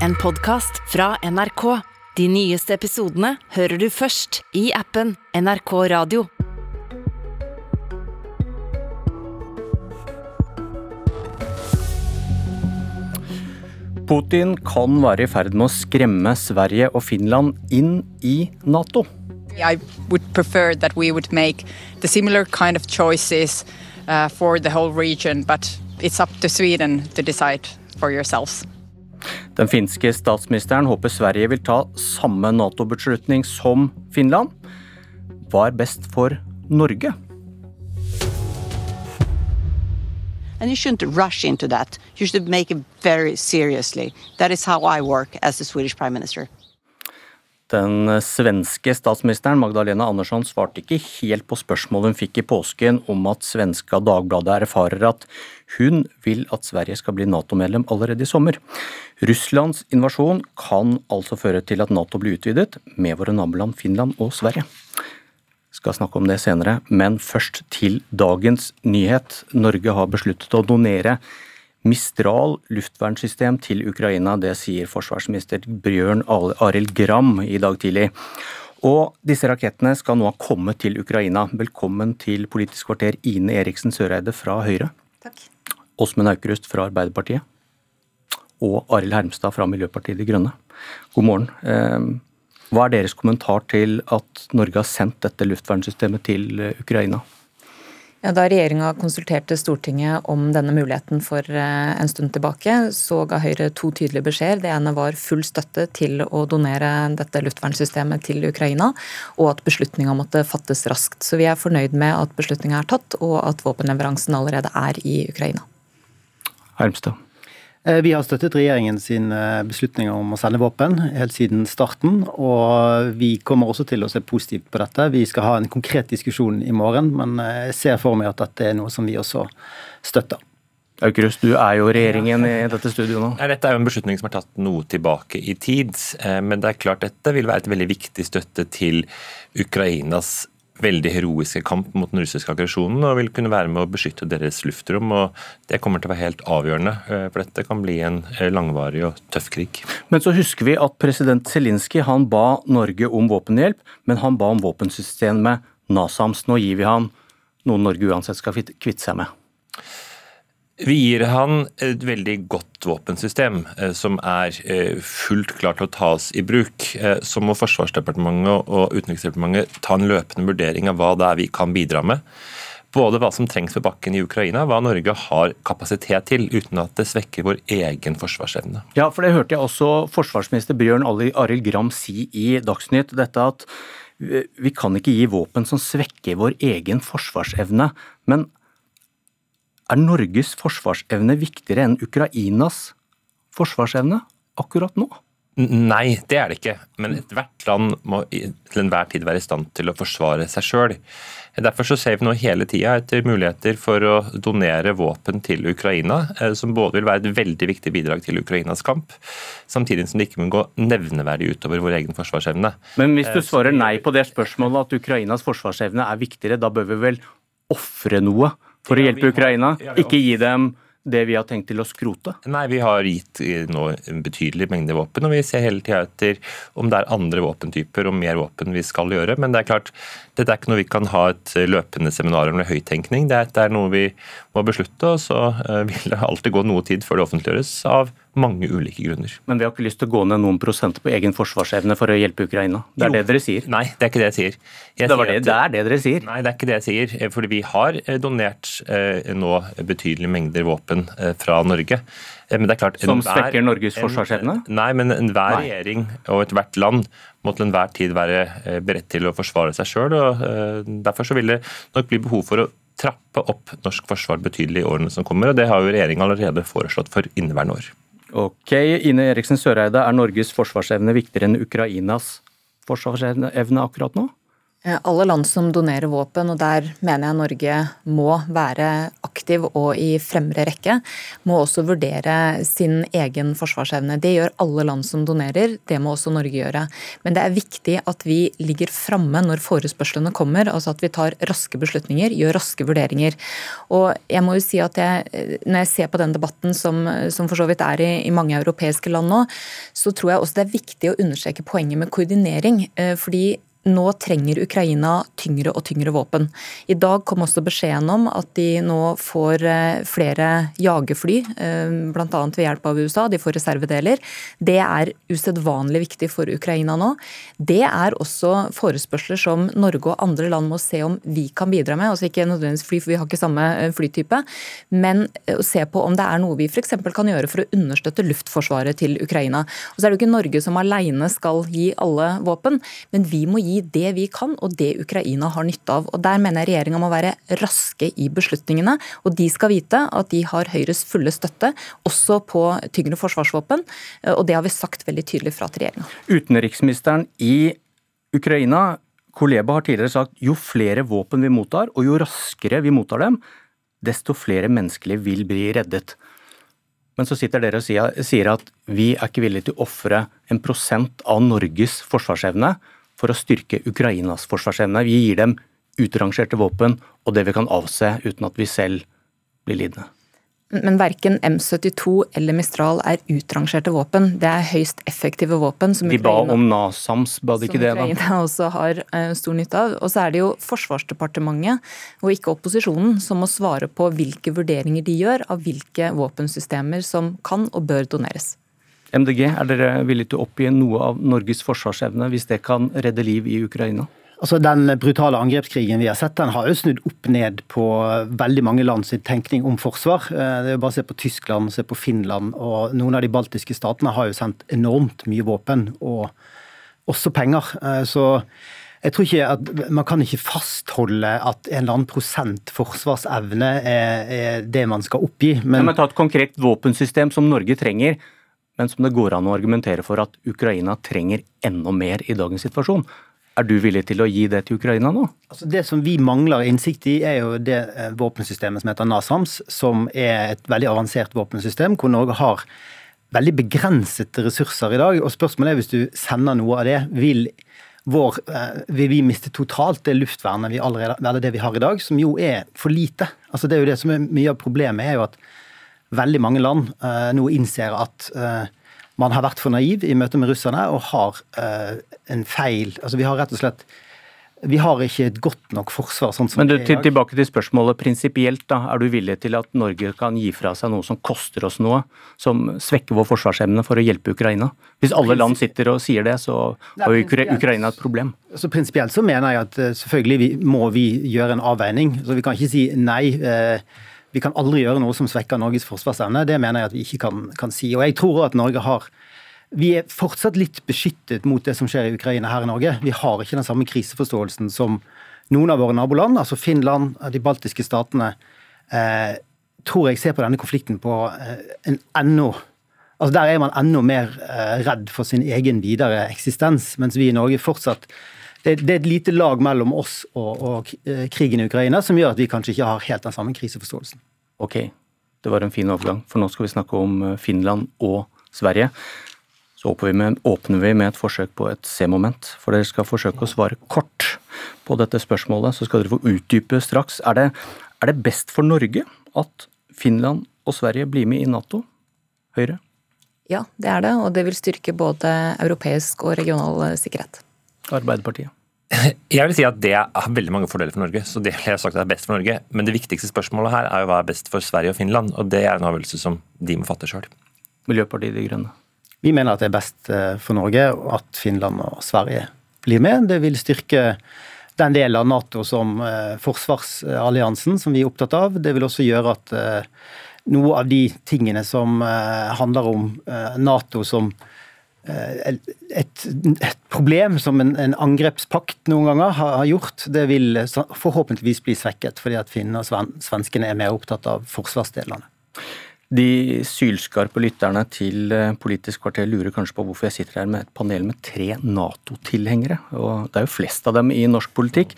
en podkast fra NRK. De nyeste episodene hører du først i appen NRK Radio. Putin kan være i ferd med å skremme Sverige og Finland inn i Nato. I would prefer that we would make the similar kind of choices uh, for the whole region, but it's up to Sweden to decide for yourselves. Den finske statsministeren håper Sverige vil ta samme Nato-beslutning som Finland. Hva er best for Norge? And you shouldn't rush into that. You should make it very seriously. That is how I work as the Swedish Prime Minister. Den svenske statsministeren Magdalena Andersson svarte ikke helt på spørsmålet hun fikk i påsken om at svenska Dagbladet erfarer at hun vil at Sverige skal bli Nato-medlem allerede i sommer. Russlands invasjon kan altså føre til at Nato blir utvidet med våre naboland Finland og Sverige. Skal snakke om det senere, men først til dagens nyhet. Norge har besluttet å donere Mistral luftvernsystem til Ukraina. Det sier forsvarsminister Bjørn Arild Gram i dag tidlig. Og disse rakettene skal nå ha kommet til Ukraina. Velkommen til Politisk kvarter, Ine Eriksen Søreide fra Høyre. Takk. Åsmund Aukrust fra Arbeiderpartiet. Og Arild Hermstad fra Miljøpartiet De Grønne. God morgen. Ehm, hva er deres kommentar til at Norge har sendt dette luftvernsystemet til Ukraina? Ja, da regjeringa konsulterte Stortinget om denne muligheten for eh, en stund tilbake, så ga Høyre to tydelige beskjeder. Det ene var full støtte til å donere dette luftvernsystemet til Ukraina, og at beslutninga måtte fattes raskt. Så vi er fornøyd med at beslutninga er tatt, og at våpenleveransen allerede er i Ukraina. Hermstad. Eh, vi har støttet regjeringen sin eh, beslutning om å sende våpen helt siden starten. Og vi kommer også til å se positivt på dette. Vi skal ha en konkret diskusjon i morgen, men eh, jeg ser for meg at dette er noe som vi også støtter. Aukrust, du er jo regjeringen i dette studioet nå. Dette er jo en beslutning som er tatt noe tilbake i tid. Men det er klart dette vil være et veldig viktig støtte til Ukrainas veldig heroiske kamp mot den russiske aggresjonen og vil kunne være med å beskytte deres luftrom. og Det kommer til å være helt avgjørende, eh, for dette kan bli en eh, langvarig og tøff krig. Men så husker vi at president Zelinskyj han ba Norge om våpenhjelp, men han ba om våpensystemet NASAMS. Nå gir vi han noe Norge uansett skal kvitte seg med. Vi gir han et veldig godt våpensystem eh, som er eh, fullt klart til å tas i bruk. Eh, så må Forsvarsdepartementet og Utenriksdepartementet ta en løpende vurdering av hva det er vi kan bidra med. Både hva som trengs ved bakken i Ukraina, hva Norge har kapasitet til, uten at det svekker vår egen forsvarsevne. Ja, for det hørte jeg også forsvarsminister Bjørn Arild Gram si i Dagsnytt. Dette at vi kan ikke gi våpen som svekker vår egen forsvarsevne. Men er Norges forsvarsevne viktigere enn Ukrainas forsvarsevne akkurat nå? Nei, det er det ikke. Men ethvert land må til enhver tid være i stand til å forsvare seg sjøl. Derfor så ser vi nå hele tida etter muligheter for å donere våpen til Ukraina, eh, som både vil være et veldig viktig bidrag til Ukrainas kamp, samtidig som det ikke må gå nevneverdig utover vår egen forsvarsevne. Men hvis du eh, svarer nei på det spørsmålet, at Ukrainas forsvarsevne er viktigere, da bør vi vel ofre noe for å hjelpe Ukraina? Ikke gi dem det vi har tenkt til å skrote? Nei, vi har gitt nå en betydelig mengde våpen, og vi ser hele tida etter om det er andre våpentyper og mer våpen vi skal gjøre. Men det er klart, dette er ikke noe vi kan ha et løpende seminar om høyttenkning. Dette er noe vi må beslutte, og så eh, vil det alltid gå noe tid før det offentliggjøres av mange ulike grunner. Men vi har ikke lyst til å gå ned noen prosenter på egen forsvarsevne for å hjelpe Ukraina? Det er jo. det dere sier? Nei, det er ikke det jeg sier. Jeg det, det, det, er det dere sier? Nei, det er ikke det jeg sier. Eh, fordi vi har eh, donert eh, nå betydelige mengder våpen eh, fra Norge. Eh, men det er klart, Som svekker Norges forsvarsevne? En, nei, men enhver regjering og ethvert land må til enhver tid være beredt til å forsvare seg sjøl. Derfor så vil det nok bli behov for å trappe opp norsk forsvar betydelig i årene som kommer. og Det har jo regjeringa allerede foreslått for inneværende år. Ok, Ine Eriksen Søreide, er Norges forsvarsevne viktigere enn Ukrainas forsvarsevne akkurat nå? Eh, alle land som donerer våpen, og der mener jeg Norge må være aktiv og i fremre rekke, må også vurdere sin egen forsvarsevne. Det gjør alle land som donerer, det må også Norge gjøre. Men det er viktig at vi ligger framme når forespørslene kommer, altså at vi tar raske beslutninger, gjør raske vurderinger. Og jeg må jo si at jeg, Når jeg ser på den debatten som, som for så vidt er i, i mange europeiske land nå, så tror jeg også det er viktig å understreke poenget med koordinering. Eh, fordi nå trenger Ukraina tyngre og tyngre våpen. I dag kom også beskjeden om at de nå får eh, flere jagerfly, eh, bl.a. ved hjelp av USA. De får reservedeler. Det er usedvanlig viktig for Ukraina nå. Det er også forespørsler som Norge og andre land må se om vi kan bidra med. Altså ikke nødvendigvis fly, for vi har ikke samme eh, flytype, men å se på om det er noe vi f.eks. kan gjøre for å understøtte luftforsvaret til Ukraina. Og så er det jo ikke Norge som alene skal gi alle våpen, men vi må gi det vi kan, og det Ukraina har nytte av. Og Der mener jeg regjeringa må være raske i beslutningene. Og de skal vite at de har Høyres fulle støtte, også på tyngre forsvarsvåpen. Og det har vi sagt veldig tydelig fra til regjeringa. Utenriksministeren i Ukraina Koleba har tidligere sagt jo flere våpen vi mottar, og jo raskere vi mottar dem, desto flere menneskeliv vil bli reddet. Men så sitter dere og sier at vi er ikke villige til å ofre en prosent av Norges forsvarsevne for å styrke Ukrainas forsvarsevne. Vi gir dem utrangerte våpen og det vi kan avse uten at vi selv blir lidende. Men verken M72 eller Mistral er utrangerte våpen. Det er høyst effektive våpen. Som de ba Ukraina, om NASAMS, ba de ikke det? da? Som Ukraina også har uh, stor nytte av. Og så er det jo Forsvarsdepartementet, og ikke opposisjonen, som må svare på hvilke vurderinger de gjør av hvilke våpensystemer som kan og bør doneres. MDG, er dere villige til å oppgi noe av Norges forsvarsevne hvis det kan redde liv i Ukraina? Altså Den brutale angrepskrigen vi har sett, den har jo snudd opp ned på veldig mange land sin tenkning om forsvar. Eh, det er jo bare å se på Tyskland, se på Finland og noen av de baltiske statene har jo sendt enormt mye våpen, og også penger. Eh, så jeg tror ikke at Man kan ikke fastholde at en eller annen prosent forsvarsevne er, er det man skal oppgi. Men, ja, men Ta et konkret våpensystem som Norge trenger men som det går an å argumentere for at Ukraina trenger enda mer i dagens situasjon. Er du villig til å gi det til Ukraina nå? Altså det som vi mangler innsikt i, er jo det eh, våpensystemet som heter NASAMS, som er et veldig avansert våpensystem, hvor Norge har veldig begrensede ressurser i dag. Og spørsmålet er hvis du sender noe av det, vil, vår, eh, vil vi miste totalt det luftvernet vi allerede, det vi har i dag, som jo er for lite. Altså det er jo det som er mye av problemet, er jo at veldig mange land uh, nå innser at uh, man har vært for naiv i møte med russerne og har uh, en feil Altså vi har rett og slett vi har ikke et godt nok forsvar. sånn som Men du, til, Tilbake til spørsmålet prinsipielt. da, Er du villig til at Norge kan gi fra seg noe som koster oss noe, som svekker vår forsvarsevne for å hjelpe Ukraina? Hvis alle land sitter og sier det, så har jo Ukraina et problem. Så Prinsipielt så mener jeg at selvfølgelig vi, må vi gjøre en avveining. så Vi kan ikke si nei. Eh, vi kan aldri gjøre noe som svekker Norges forsvarsevne. Det mener jeg at vi ikke kan, kan si. Og jeg tror at Norge har vi er fortsatt litt beskyttet mot det som skjer i Ukraina her i Norge. Vi har ikke den samme kriseforståelsen som noen av våre naboland, altså Finland, de baltiske statene. Eh, tror jeg ser på denne konflikten på eh, en ennå Altså Der er man enda mer eh, redd for sin egen videre eksistens, mens vi i Norge fortsatt det, det, er et lite lag mellom oss og, og, eh, krigen i Ukraina som gjør at vi kanskje ikke har helt den samme kriseforståelsen. Ok, det var en fin overgang, for nå skal vi snakke om eh, Finland og Sverige. Så åpner vi med, åpner vi med et forsøk på et C-moment, for dere skal forsøke å svare kort på dette spørsmålet. Så skal dere få utdype straks. Er det, er det best for Norge at Finland og Sverige blir med i Nato? Høyre? Ja, det er det, og det vil styrke både europeisk og regional sikkerhet. Arbeiderpartiet? Jeg vil si at Det har veldig mange fordeler for Norge. så det har jeg sagt er best for Norge. Men det viktigste spørsmålet her er jo hva er best for Sverige og Finland. og Det er en avgjørelse som de må fatte sjøl. Miljøpartiet De Grønne? Vi mener at det er best eh, for Norge at Finland og Sverige blir med. Det vil styrke den delen av Nato som eh, forsvarsalliansen som vi er opptatt av. Det vil også gjøre at eh, noe av de tingene som handler om Nato som et, et, problem som en, en, angrepspakt noen ganger har, har, gjort, det vil forhåpentligvis bli svekket, fordi at finnene og sven, svenskene er mer opptatt av forsvarsdelene. De sylskarpe lytterne til eh, Politisk kvarter lurer kanskje på hvorfor jeg sitter her med et panel med tre Nato-tilhengere. Og det er jo flest av dem i norsk politikk.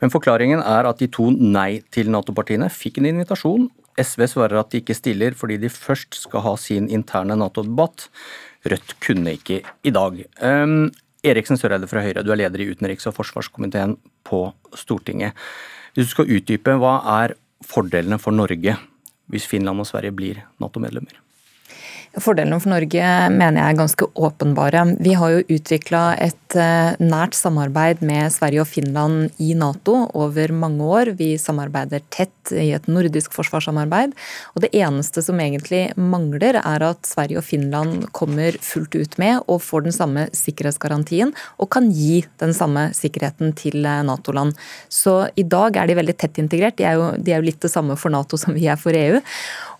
Men forklaringen er at de to nei til Nato-partiene fikk en invitasjon. SV svarer at de ikke stiller fordi de først skal ha sin interne Nato-debatt. Rødt kunne ikke i dag. Um, Eriksen Søreide fra Høyre, du er leder i utenriks- og forsvarskomiteen på Stortinget. Hvis du skal utdype, hva er fordelene for Norge hvis Finland og Sverige blir Nato-medlemmer? Fordelene for Norge mener jeg er ganske åpenbare. Vi har jo utvikla et eh, nært samarbeid med Sverige og Finland i Nato over mange år. Vi samarbeider tett i et nordisk forsvarssamarbeid. Og det eneste som egentlig mangler, er at Sverige og Finland kommer fullt ut med og får den samme sikkerhetsgarantien og kan gi den samme sikkerheten til eh, Nato-land. Så i dag er de veldig tett integrert. De er, jo, de er jo litt det samme for Nato som vi er for EU.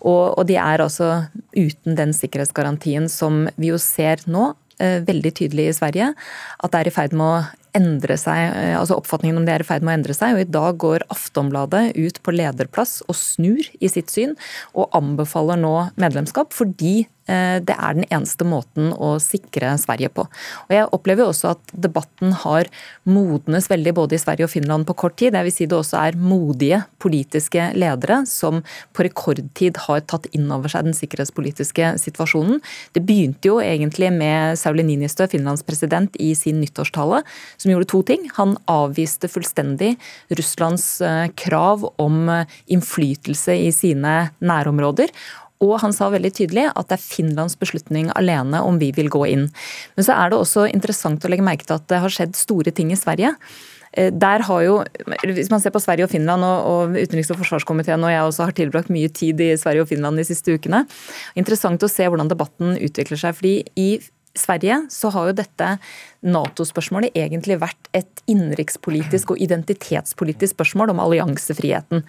Og, og de er altså uten den sikkerhetsgarantien som vi jo ser nå, eh, veldig tydelig i Sverige, at det er i ferd med å endre seg, eh, altså oppfatningen om det er i ferd med å endre seg. og I dag går Aftonbladet ut på lederplass og snur i sitt syn, og anbefaler nå medlemskap fordi eh, det er den eneste måten å sikre Sverige på. Og Jeg opplever jo også at debatten har modnes veldig både i Sverige og Finland på kort tid. Jeg vil si det også er modige politiske ledere som på rekordtid har tatt inn over seg den sikkerhetspolitiske situasjonen. Det begynte jo egentlig med Sauli Ninistø, Finlands president, i sin nyttårstale som gjorde to ting. Han avviste fullstendig Russlands eh, krav om eh, innflytelse i sine nærområder. Og han sa veldig tydelig at det er Finlands beslutning alene om vi vil gå inn. Men så er det også interessant å legge merke til at det har skjedd store ting i Sverige. Eh, der har jo, Hvis man ser på Sverige og Finland, og, utenriks- og forsvarskomiteen og jeg også har tilbrakt mye tid i Sverige og Finland de siste ukene. Interessant å se hvordan debatten utvikler seg. fordi i Sverige så har jo dette Nato-spørsmålet egentlig vært et innenrikspolitisk og identitetspolitisk spørsmål om alliansefriheten.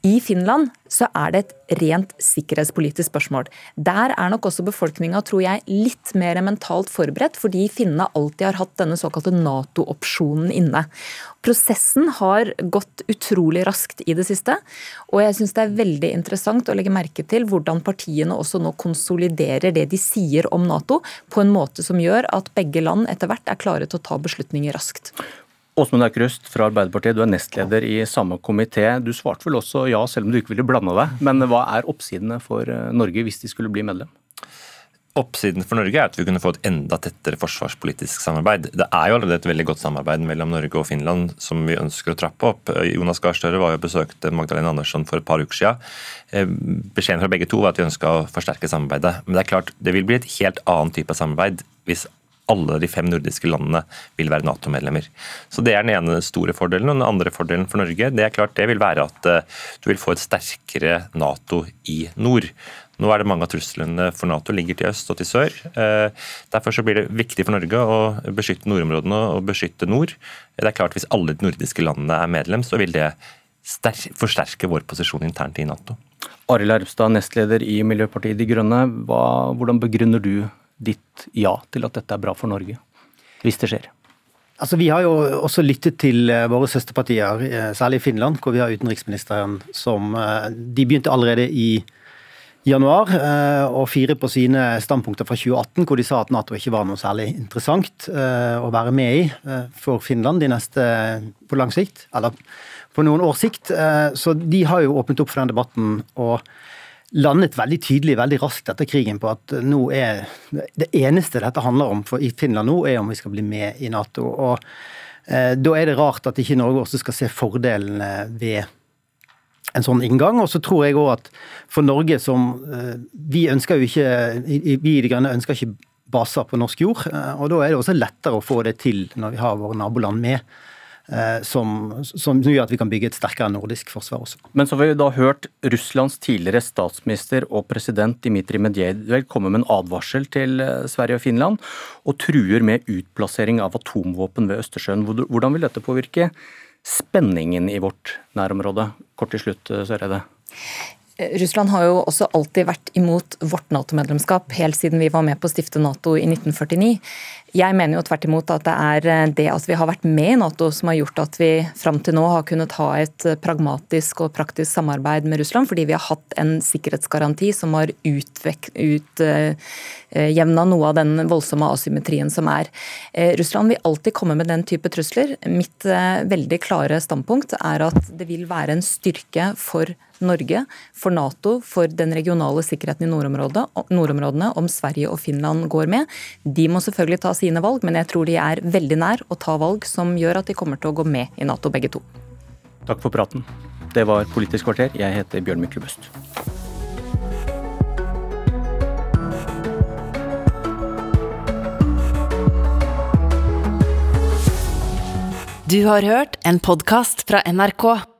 I Finland så er det et rent sikkerhetspolitisk spørsmål. Der er nok også befolkninga, tror jeg, litt mer mentalt forberedt, fordi finnene alltid har hatt denne såkalte Nato-opsjonen inne. Prosessen har gått utrolig raskt i det siste, og jeg syns det er veldig interessant å legge merke til hvordan partiene også nå konsoliderer det de sier om Nato, på en måte som gjør at begge land etter hvert er klare til å ta beslutninger raskt. Åsmund Aukrust fra Arbeiderpartiet, du er nestleder i samme komité. Du svarte vel også ja, selv om du ikke ville blande deg. Men hva er oppsidene for eh, Norge hvis de skulle bli medlem? Oppsiden for Norge er at vi kunne få et enda tettere forsvarspolitisk samarbeid. Det er jo allerede et veldig godt samarbeid mellom Norge og Finland som vi ønsker å trappe opp. Jonas Gahr Støre var jo besøkte Magdalena Andersson for et par uker siden. Eh, beskjeden fra begge to var at vi ønska å forsterke samarbeidet. Men det er klart, det vil bli et helt annen type samarbeid hvis alle de fem nordiske landene vil være Nato-medlemmer. Så Det er den ene store fordelen. og Den andre fordelen for Norge det er klart det vil være at eh, du vil få et sterkere Nato i nord. Nå er det mange av truslene for Nato ligger til øst og til sør. Eh, derfor så blir det viktig for Norge å beskytte nordområdene og beskytte nord. Det er klart Hvis alle de nordiske landene er medlem, så vil det forsterke vår posisjon internt i Nato. Arild Erpstad, nestleder i Miljøpartiet De Grønne. Hva, hvordan begrunner du ditt ja til at dette er bra for Norge, hvis det skjer? Altså, Vi har jo også lyttet til eh, våre søsterpartier, eh, særlig i Finland, hvor vi har utenriksministeren som eh, De begynte allerede i januar å fire på sine standpunkter fra 2018, hvor de sa at Nato ikke var noe særlig interessant å være med i for Finland de neste på lang sikt, eller på noen års sikt. Så de har jo åpnet opp for den debatten. og landet veldig tydelig veldig raskt etter krigen på at nå er det eneste dette handler om for i Finland nå, er om vi skal bli med i Nato. og eh, Da er det rart at ikke Norge også skal se fordelene ved en sånn inngang. Og så tror jeg òg at for Norge som eh, Vi ønsker jo ikke Vi i De Grønne ønsker ikke baser på norsk jord. Eh, og da er det også lettere å få det til når vi har våre naboland med. Eh, som, som, gjør at vi kan bygge et sterkere nordisk forsvar også. Men så har vi da hørt Russlands tidligere statsminister og president Dmitrij Medvedev komme med en advarsel til eh, Sverige og Finland, og truer med utplassering av atomvåpen ved Østersjøen. Hvordan vil dette påvirke spenningen i vårt nærområde? Kort til slutt, eh, Søreide. Russland har jo også alltid vært imot vårt Nato-medlemskap, helt siden vi var med på å stifte Nato i 1949. Jeg mener jo tvert imot at det er eh, det at vi har vært med i Nato som har gjort at vi fram til nå har kunnet ha et eh, pragmatisk og praktisk samarbeid med Russland, fordi vi har hatt en sikkerhetsgaranti som har utjevna ut, noe av den voldsomme asymmetrien som er. Russland vil alltid komme med den type trusler. Mitt veldig klare standpunkt er at det vil være en styrke for Norge, for Nato, for den regionale sikkerheten i nordområdene om Sverige og Finland går med. De må selvfølgelig ta sine valg, men jeg tror de er veldig nær å ta valg som gjør at de kommer til å gå med i Nato, begge to. Takk for praten. Det var Politisk kvarter. Jeg heter Bjørn Myklebust. Du har hørt en podkast fra NRK.